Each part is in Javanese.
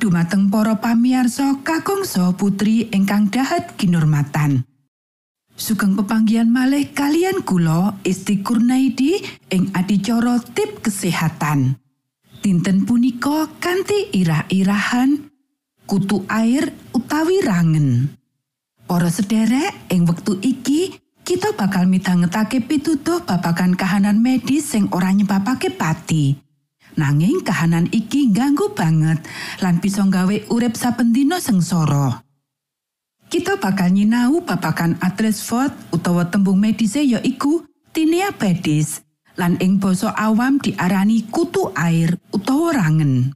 Dumateng para pamiarsa kakung saha putri ingkang dahat kinurmatan. Sugeng pepanggihan malih kalian kula Isti Kurnaidi ing adicara tip kesehatan. Dinten punika kanthi irah-irahan kutu air utawi rangen. Para sederek ing wektu iki kita bakal midhangetake pitutuh babagan kahanan medis sing ora nyebabake pati. Nanging kahanan iki ganggu banget lan bisa nggawe urip saben dina sengsara. Kita bakal nyinau babagan Atresford utawa tembung medise ya iku tinea pedis lan ing basa awam diarani kutu air utawa rangen.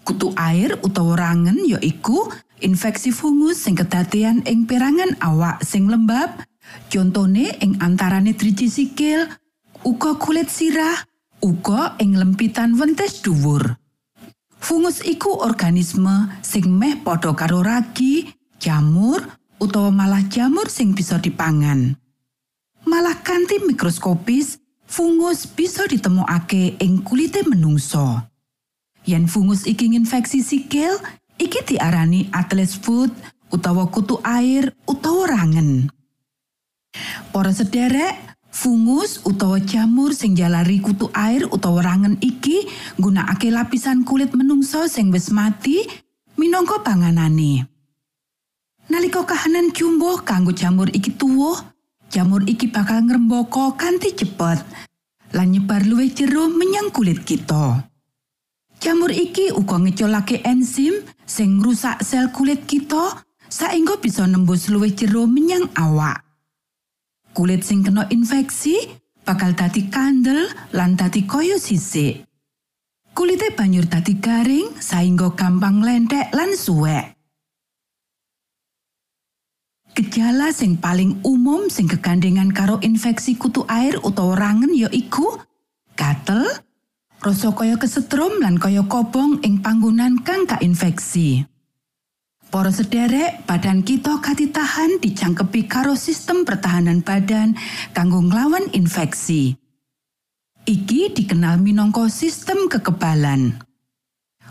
Kutu air utawa rangen ya iku infeksi fungus sing kedadean ing perangan awak sing lembab, contone ing antarane driji sikil, uga kulit sirah, uga ing lempitan wentes dhuwur. Fungus iku organisme sing meh padha karo ragi, jamur, utawa malah jamur sing bisa dipangan. Malah kanthi mikroskopis, fungus bisa ditemokake ing kulite menungso. Yen fungus iki nginfeksi sikil, iki diarani Atlas foot utawa kutu air utawa rangen. Para sederek, fungus utawa jamur sing jalari kutu air utawa rangen iki nggunakake lapisan kulit menungso sing wis mati minangka panganane. Nalika kahanan jumbo kanggo jamur iki tuwuh, jamur iki bakal ngrembaka kanthi cepet lan nyebar luwih jero menyang kulit kita. Jamur iki uga ngeculake enzim sing ngrusak sel kulit kita saengga bisa nembus luwih jero menyang awak. Kulit sing kena infeksi bakal dadi kandel lan dadi kaya sisik. Kulite banjur dadi garing saengga gampang lentek lan suwek. Gejala sing paling umum sing kegandengan karo infeksi kutu air utawa rangen ya iku gatel, rasa kaya kesetrum lan kaya kobong ing panggonan kang kainfeksi. Para sederek, badan kita katitahan dicangkepi karo sistem pertahanan badan kanggo nglawan infeksi. Iki dikenal minangka sistem kekebalan.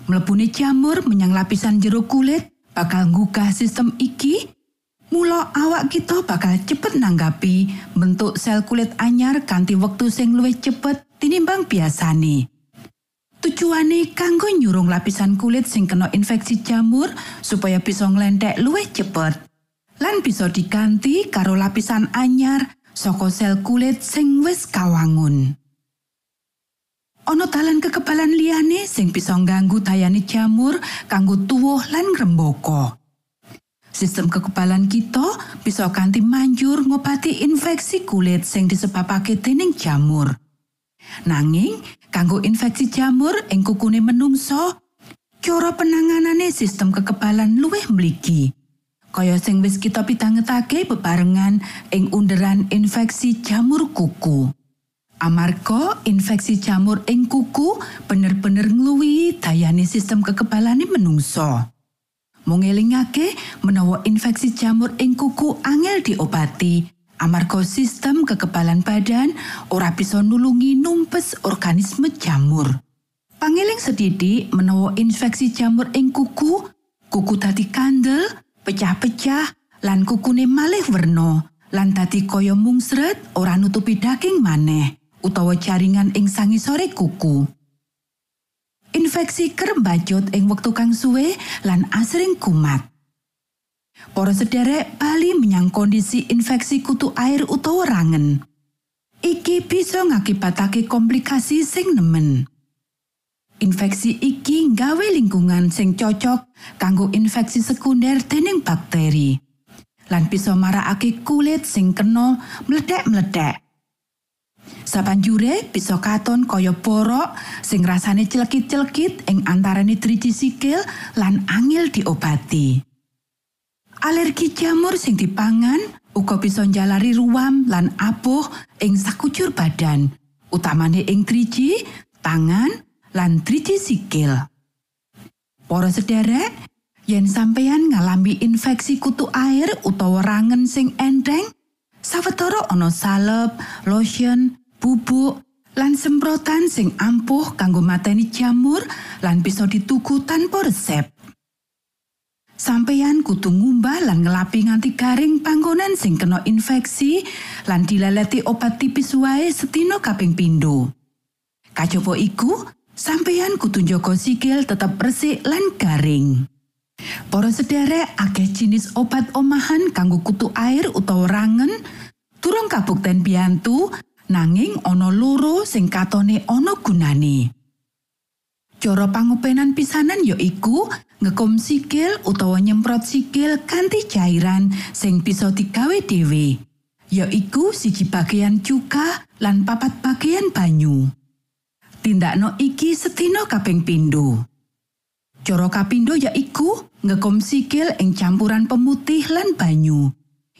Mlebune jamur menyang lapisan jero kulit bakal nggugah sistem iki Mula awak kita bakal cepet nanggapi bentuk sel kulit anyar kanthi wektu sing luwih cepet tinimbang biasane. Tujuane kanggo nyurung lapisan kulit sing kena infeksi jamur supaya bisa nglentek luwih cepet. Lan bisa diganti karo lapisan anyar saka sel kulit sing wis kawangun. Ana dalan kekebalan liyane sing bisa ngganggu dayane jamur kanggo tuwuh lan ngrembaka. Sistem kekebalan kita bisa kanthi manjur ngobati infeksi kulit sing disebabake dening jamur. Nanging, kanggo infeksi jamur ing kukune menungso, cara penanganane sistem kekebalan luwih mligi. Kaya sing wis kita pitangetake bebarengan ing underan infeksi jamur kuku. Amarga infeksi jamur ing kuku bener-bener ngluwihi dayane sistem kekebalane menungso. Mungelingake menawa infeksi jamur ing kuku angel diobati, amarga sistem kekebalan badan ora bisa nulungi numpes organisme jamur. Pangeling sedidik menawa infeksi jamur ing kuku, kuku dadi kandel, pecah-pecah, lan kukune malih werna, lan dadi kaya mungsret ora nutupi daging maneh, utawa jaringan ing sangisore kuku. Infeksi kerep mbajut ing wektu kang suwe lan asring kumat. Para sederek bali menyang kondisi infeksi kutu air utawa rangen. Iki bisa ngakibatake komplikasi sing nemen. Infeksi iki nggawe lingkungan sing cocok kanggo infeksi sekunder dening bakteri. Lan bisa marakake kulit sing kena mledek-mledek. Sabanjure bisa katon kaya borok sing rasane celekit-celekit ing antarane driji sikil lan angel diobati. Alergi jamur sing dipangan uga bisa njalari ruam lan abuh ing sakujur badan, utamane ing driji, tangan, lan driji sikil. Para sederek, yen sampeyan ngalami infeksi kutu air utawa rangen sing enteng, sawetara ana salep, lotion, bubuk, lan semprotan sing ampuh kanggo mateni jamur lan bisa dituku tanpa resep. Sampeyan kudu ngumbah lan ngelapi nganti garing panggonan sing kena infeksi lan dilaleti obat tipis wae setino kaping pindho. Kajaba iku, sampeyan kudu njaga sikil tetep resik lan garing. Para sederek akeh jenis obat omahan kanggo kutu air utawa rangen durung kabukten biyantu nanging ana loro sing katone ana gunane. Cara pangopenan pisanan ya iku ngekom sikil utawa nyemprot sikil kanthi cairan sing bisa digawe dhewe. Ya iku siji bagian cuka lan papat bagian banyu. Tindakno iki setino kaping pindho. Cara kapindo ya iku ngekom sikil ing campuran pemutih lan banyu.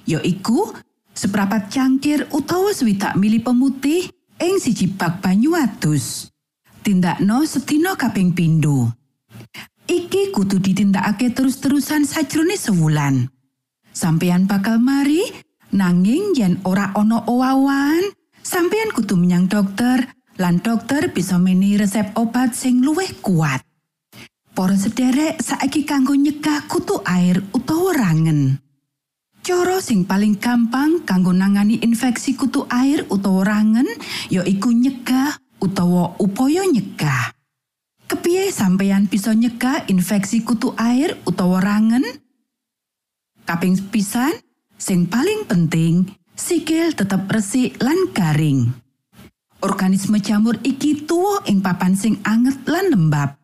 Ya iku seprapat cangkir utawa swidak mili pemutih ing siji bak banyu adus. Tindakno setino kaping pindho. Iki kudu ditindakake terus-terusan sajrone sewulan. Sampeyan bakal mari nanging yen ora ana owawan, sampeyan kudu menyang dokter lan dokter bisa meni resep obat sing luwih kuat. Para sederek saiki kanggo nyegah kutu air utawa rangen. Cara sing paling gampang kanggo nangani infeksi kutu air utawa rangen ya iku nyegah utawa upaya nyegah. Kepiye sampeyan bisa nyegah infeksi kutu air utawa rangen? Kaping pisan, sing paling penting, sikil tetep resik lan garing. Organisme jamur iki tuwa ing papan sing anget lan lembab.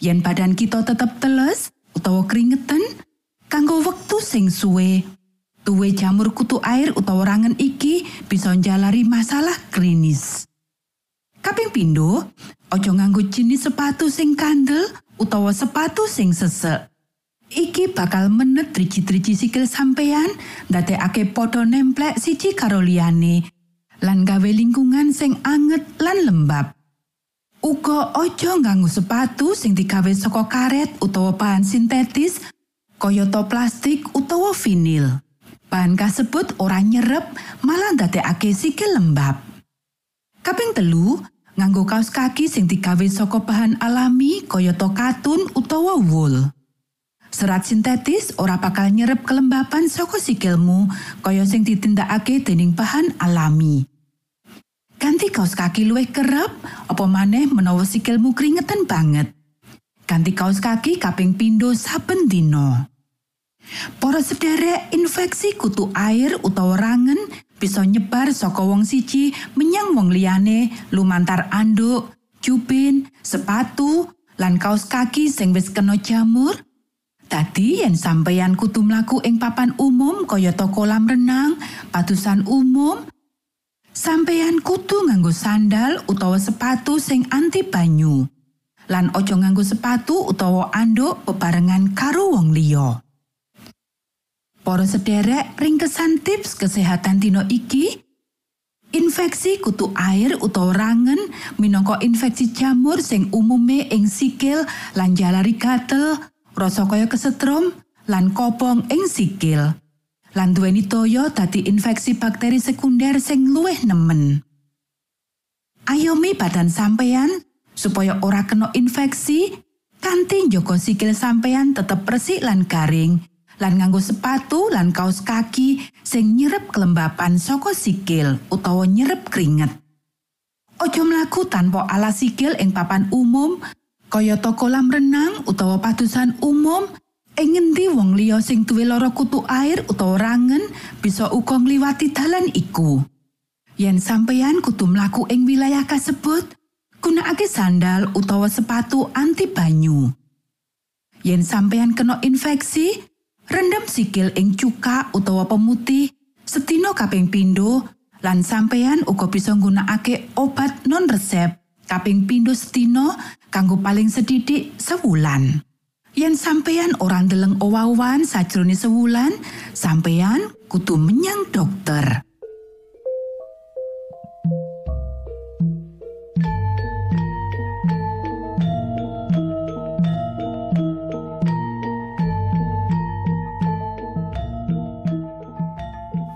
Yen badan kita tetep teles utawa keringetan, kanggo wektu sing suwe, tuwe jamur kutu air utawa rangen iki bisa njalari masalah klinis. Kaping pindho, aja nganggo jenis sepatu sing kandel utawa sepatu sing sesek. Iki bakal menet driji-driji sikil sampeyan ndadekake padha nemplek siji karo liyane lan gawe lingkungan sing anget lan lembab. Uga aja nganggo sepatu sing digawe saka karet utawa bahan sintetis kayata plastik utawa vinil. Bahan kasebut ora nyerep malah ndadekake sikil lembab. Kaping telu, nganggo kaos kaki sing digawe saka bahan alami kayata katun utawa wool. Serat sintetis ora bakal nyerep kelembapan saka sikilmu kaya sing ditindakake dening bahan alami. Ganti kaos kaki luwih kerep, apa maneh menawa sikilmu keringetan banget. Ganti kaos kaki kaping pindho saben dina. Para sederek infeksi kutu air utawa rangen bisa nyebar saka wong siji menyang wong liyane lumantar anduk, jubin, sepatu, lan kaos kaki sing wis kena jamur. Dadi yen sampeyan kudu mlaku ing papan umum kayata kolam renang, patusan umum, sampeyan kudu nganggo sandal utawa sepatu sing anti banyu. Lan aja nganggo sepatu utawa anduk bebarengan karo wong liya. Para sederek ringkesan tips kesehatan dina iki Infeksi kutu air utawa rangen minangka infeksi jamur sing umume ing sikil lan jalari gatel, rasa kaya kesetrum, lan kopong ing sikil. Lan duweni toya dadi infeksi bakteri sekunder sing luwih nemen. Ayomi badan sampeyan supaya ora kena infeksi, kanthi njaga sikil sampeyan tetep resik lan garing, lan nganggo sepatu lan kaos kaki sing nyerep kelembapan saka sikil utawa nyerep keringet. Ojo mlaku tanpa alas sikil ing papan umum, kayata kolam renang utawa patusan umum, ing ngendi wong liya sing duwe lara kutu air utawa rangen bisa uga ngliwati dalan iku. Yen sampeyan kudu mlaku ing wilayah kasebut, gunakake sandal utawa sepatu anti banyu. Yen sampeyan kena infeksi, rendam sikil ing cuka utawa pemutih setino kaping pindho Lan sampeyan uga bisa nggunakake obat non resep kaping pindho setino kanggo paling sedidik sewulan. Yen sampeyan ora ndeleng owah-owahan sajroning sewulan, sampeyan kudu menyang dokter.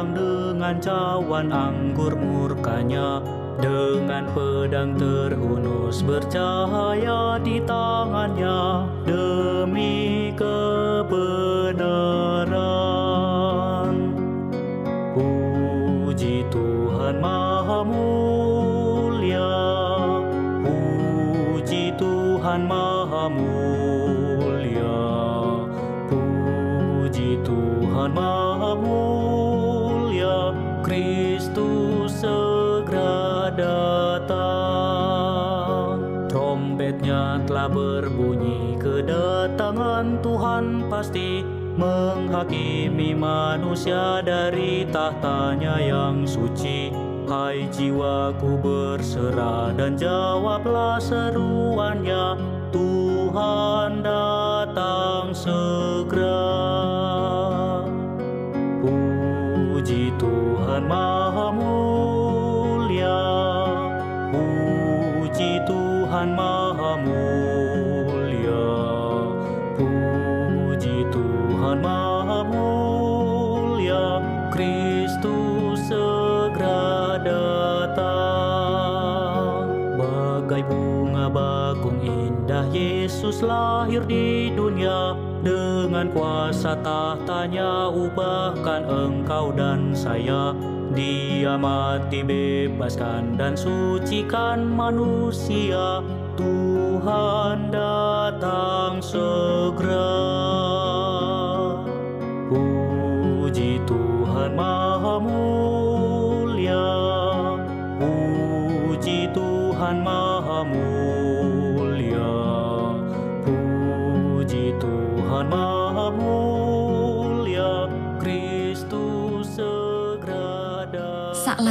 Datang dengan cawan anggur murkanya Dengan pedang terhunus bercahaya di tangannya Demi kebenaran. Puji Tuhan Maha Mulia Puji Tuhan Maha Mulia Puji Tuhan Maha Mulia Telah berbunyi Kedatangan Tuhan pasti Menghakimi manusia dari tahtanya yang suci. Hai jiwaku berserah dan jawablah seruannya. Tuhan datang segera Yesus lahir di dunia. Dengan kuasa tahtanya ubahkan engkau dan saya. Dia mati bebaskan dan sucikan manusia. Tuhan datang segera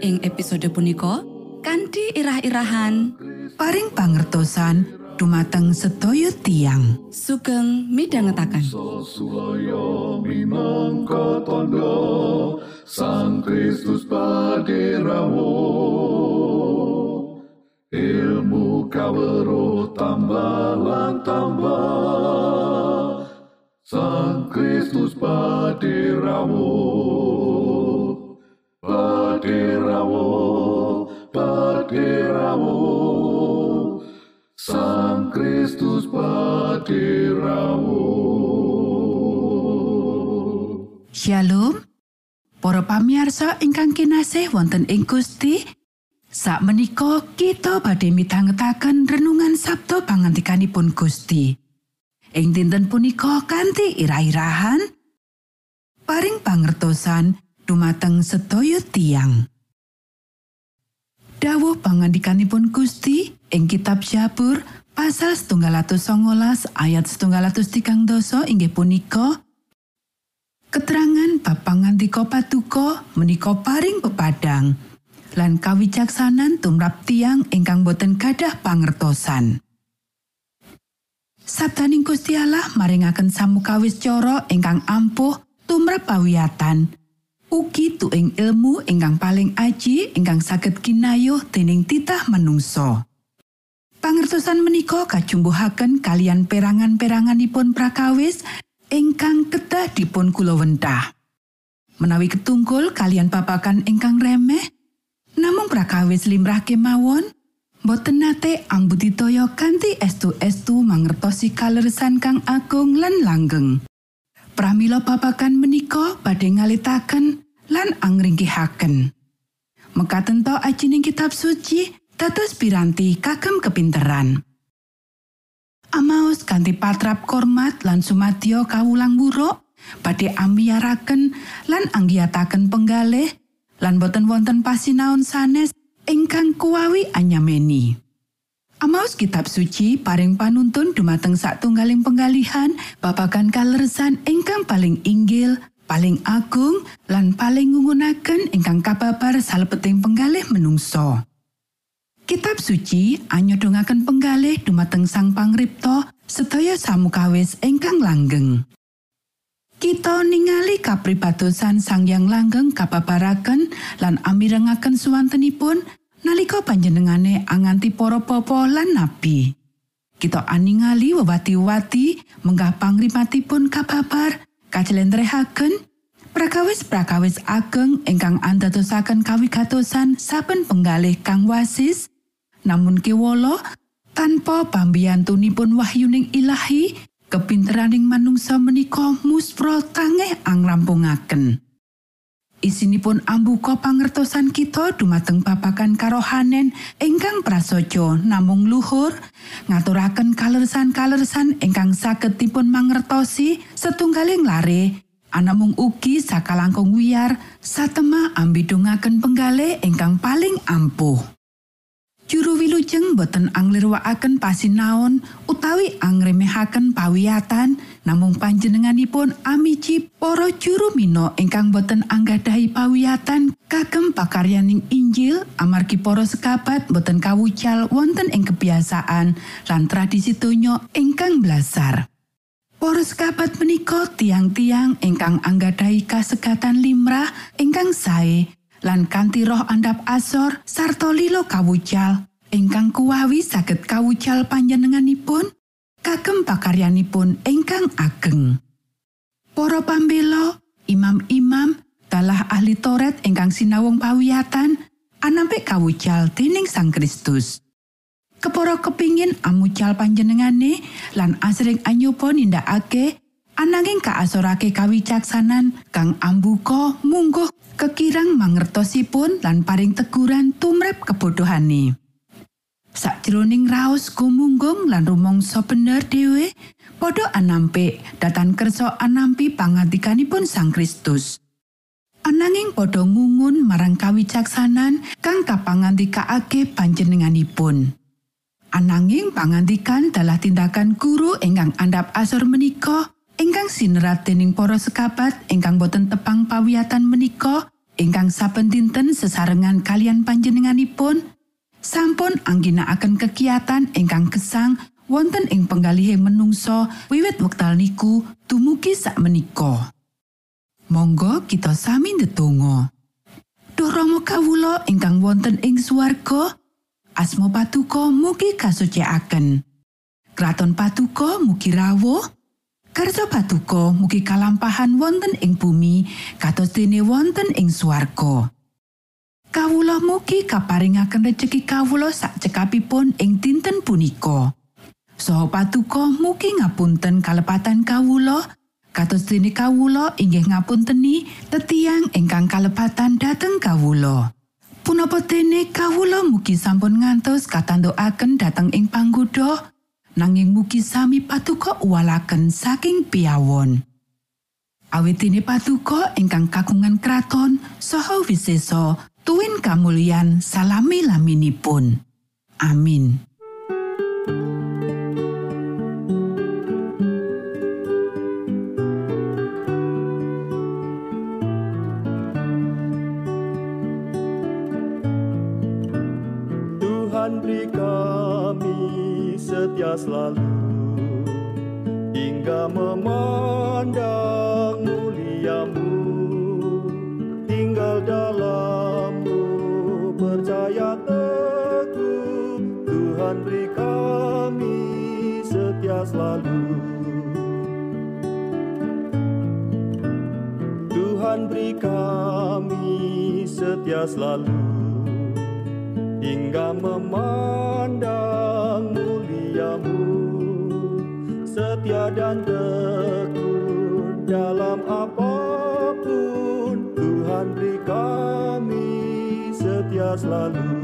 Ing episode punika kanthi irah-irahan Paring pangertosan dumateng sedaya tiang. sugeng midhangetaken. Sang Kristus paderamu Ilmu kawero tambah tambah Sang Kristus paderamu Paderamu Patirawo Sang Kristus Patirawo Shalom. Para pamirsa ingkang kinasih wonten ing Gusti, sakmenika kita badhe midhangetaken renungan Sabda pangantikanipun Gusti. Ing dinten punika kanthi ira-irahan paring pangertosan dumateng sedaya tiang. Dawuh pangandikanipun Gusti ing kitab Syabur pasal setunggal atus songolas ayat setunggal atus tigang doso inggih punika Keterangan bab pangandika patuko menika paring pepadang lan kawicaksanan tumrap tiang ingkang boten gadah pangertosan. Sabdaning Gusti Allah maringaken samukawis cara ingkang ampuh tumrap pawiyatan. Ugi tuing ilmu ingkang paling aji ingkang saged kinayuh dening titah manungsa. Pangertosan menika kajumbuhaken kalian perangan-peranganipun prakawis ingkang kedah dipun kula wentah. Menawi ketungkul kalian papakan ingkang remeh, namung prakawis limrah kemawon, boten nate ambudidaya kanthi estu-estu mangertosi kaleresan kang agung lan langgeng. Pramila papakan menika badhe ngalitaken lan angringkihaken. Mekaten to ajining kitab suci dados piranti kagem kepinteran. Amaos kanthi patrap kormat lan sumadyo kawulang buruk badhe amiyaraken lan anggiyataken penggalih lan boten wonten pasinaon sanes ingkang kuwawi anyameni. Amaos kitab suci paring panuntun dumateng satunggaling penggalihan babagan kaleresan ingkang paling inggil, paling agung lan paling ngungunaken ingkang kababar salebeting penggalih menungso. Kitab suci anyodongaken penggalih dumateng Sang Pangripta sedaya samukawis ingkang langgeng. Kita ningali kapribatosan Sang Yang Langgeng kababaraken lan amirengaken suwantenipun nalika panjenengane anganti para bapa lan nabi. Kita aningali wewati-wati menggah pangrimatipun kababar kajlentrehaken prakawis-prakawis ageng ingkang andadosaken kawigatosan saben penggalih kang wasis. Namun kewolo tanpa pambiyantunipun wahyuning ilahi kepinteraning manungsa menika muspro tangeh angrampungaken isinipun ambuka pangertosan kita dumateng babagan karohanen ingkang prasaja. Namung luhur ngaturaken kaleresan-kaleresan ingkang saged dipun mangertosi setunggaling lare. Anamung ugi sakalangkung wiyar satema ambidungaken penggalih ingkang paling ampuh Juru wilujeng boten anglirwakaken pasinaon utawi angremehaken pawiyatan namung panjenenganipun amici para juru mino ingkang boten anggadahi pawiyatan kagem pakaryaning Injil amargi para sekabat boten kawucal wonten ing kebiasaan lan tradisi donya ingkang blasar. Para sekabat menika tiang-tiang ingkang anggadahi kasegatan limrah ingkang sae lan kanthi roh andap asor sarta lilo kawucal ingkang kuwawi saged kawucal panjenenganipun kagem pakaryanipun ingkang ageng. Para pambela, imam-imam, dalah ahli Toret ingkang sinawung pawiyatan anampik kawucal dening Sang Kristus. Kepara kepingin amucal panjenengane lan asring anyoba nindakake ananging kaasorake kawicaksanan kang ambuka mungguh kekirang mangertosipun lan paring teguran tumrap kebodohane. Sakjroning raos gumunggung lan rumangsa bener dhewe, padha anampik datan kersa anampi pangantikanipun Sang Kristus. Ananging padha ngungun marang kawicaksanan kang kapangantikaake panjenenganipun. Ananging pangantikan dalah tindakan guru ingkang andap asor menika ingkang sinerat dening para sekabat ingkang boten tepang pawiyatan menika ingkang saben dinten sesarengan kalian panjenenganipun sampun angginakaken kegiatan ingkang gesang wonten ing penggalihing menungso wiwit wektal niku dumugi sak menika Monggo kita sami ndedonga. Duh Rama kawula ingkang wonten ing swarga asma patuko mugi kasucikaken. Kraton patuko mugi rawuh Karso patuko mugi kalampahan wonten ing bumi kados dene wonten ing swarga. Kawula mugi kaparingaken rejeki kawula sak cekapipun ing dinten punika. Saha patuko mugi ngapunten kalepatan kawula kados dene kawula inggih ngapunteni tetiang ingkang kalepatan dhateng kawula. Punapa dene kawula mugi sampun ngantos katandukaken dhateng ing panggoda nanging mugi sami patuko uwalaken saking piawon. Awit dene patuko ingkang kagungan kraton saha wisesa tuwin kamulyan salami laminipun. Amin. Selalu hingga memandang muliamu. Tinggal dalammu percaya teguh Tuhan beri kami setia selalu. Tuhan beri kami setia selalu hingga memandang setia dan tekun dalam apa pun Tuhan beri kami setia selalu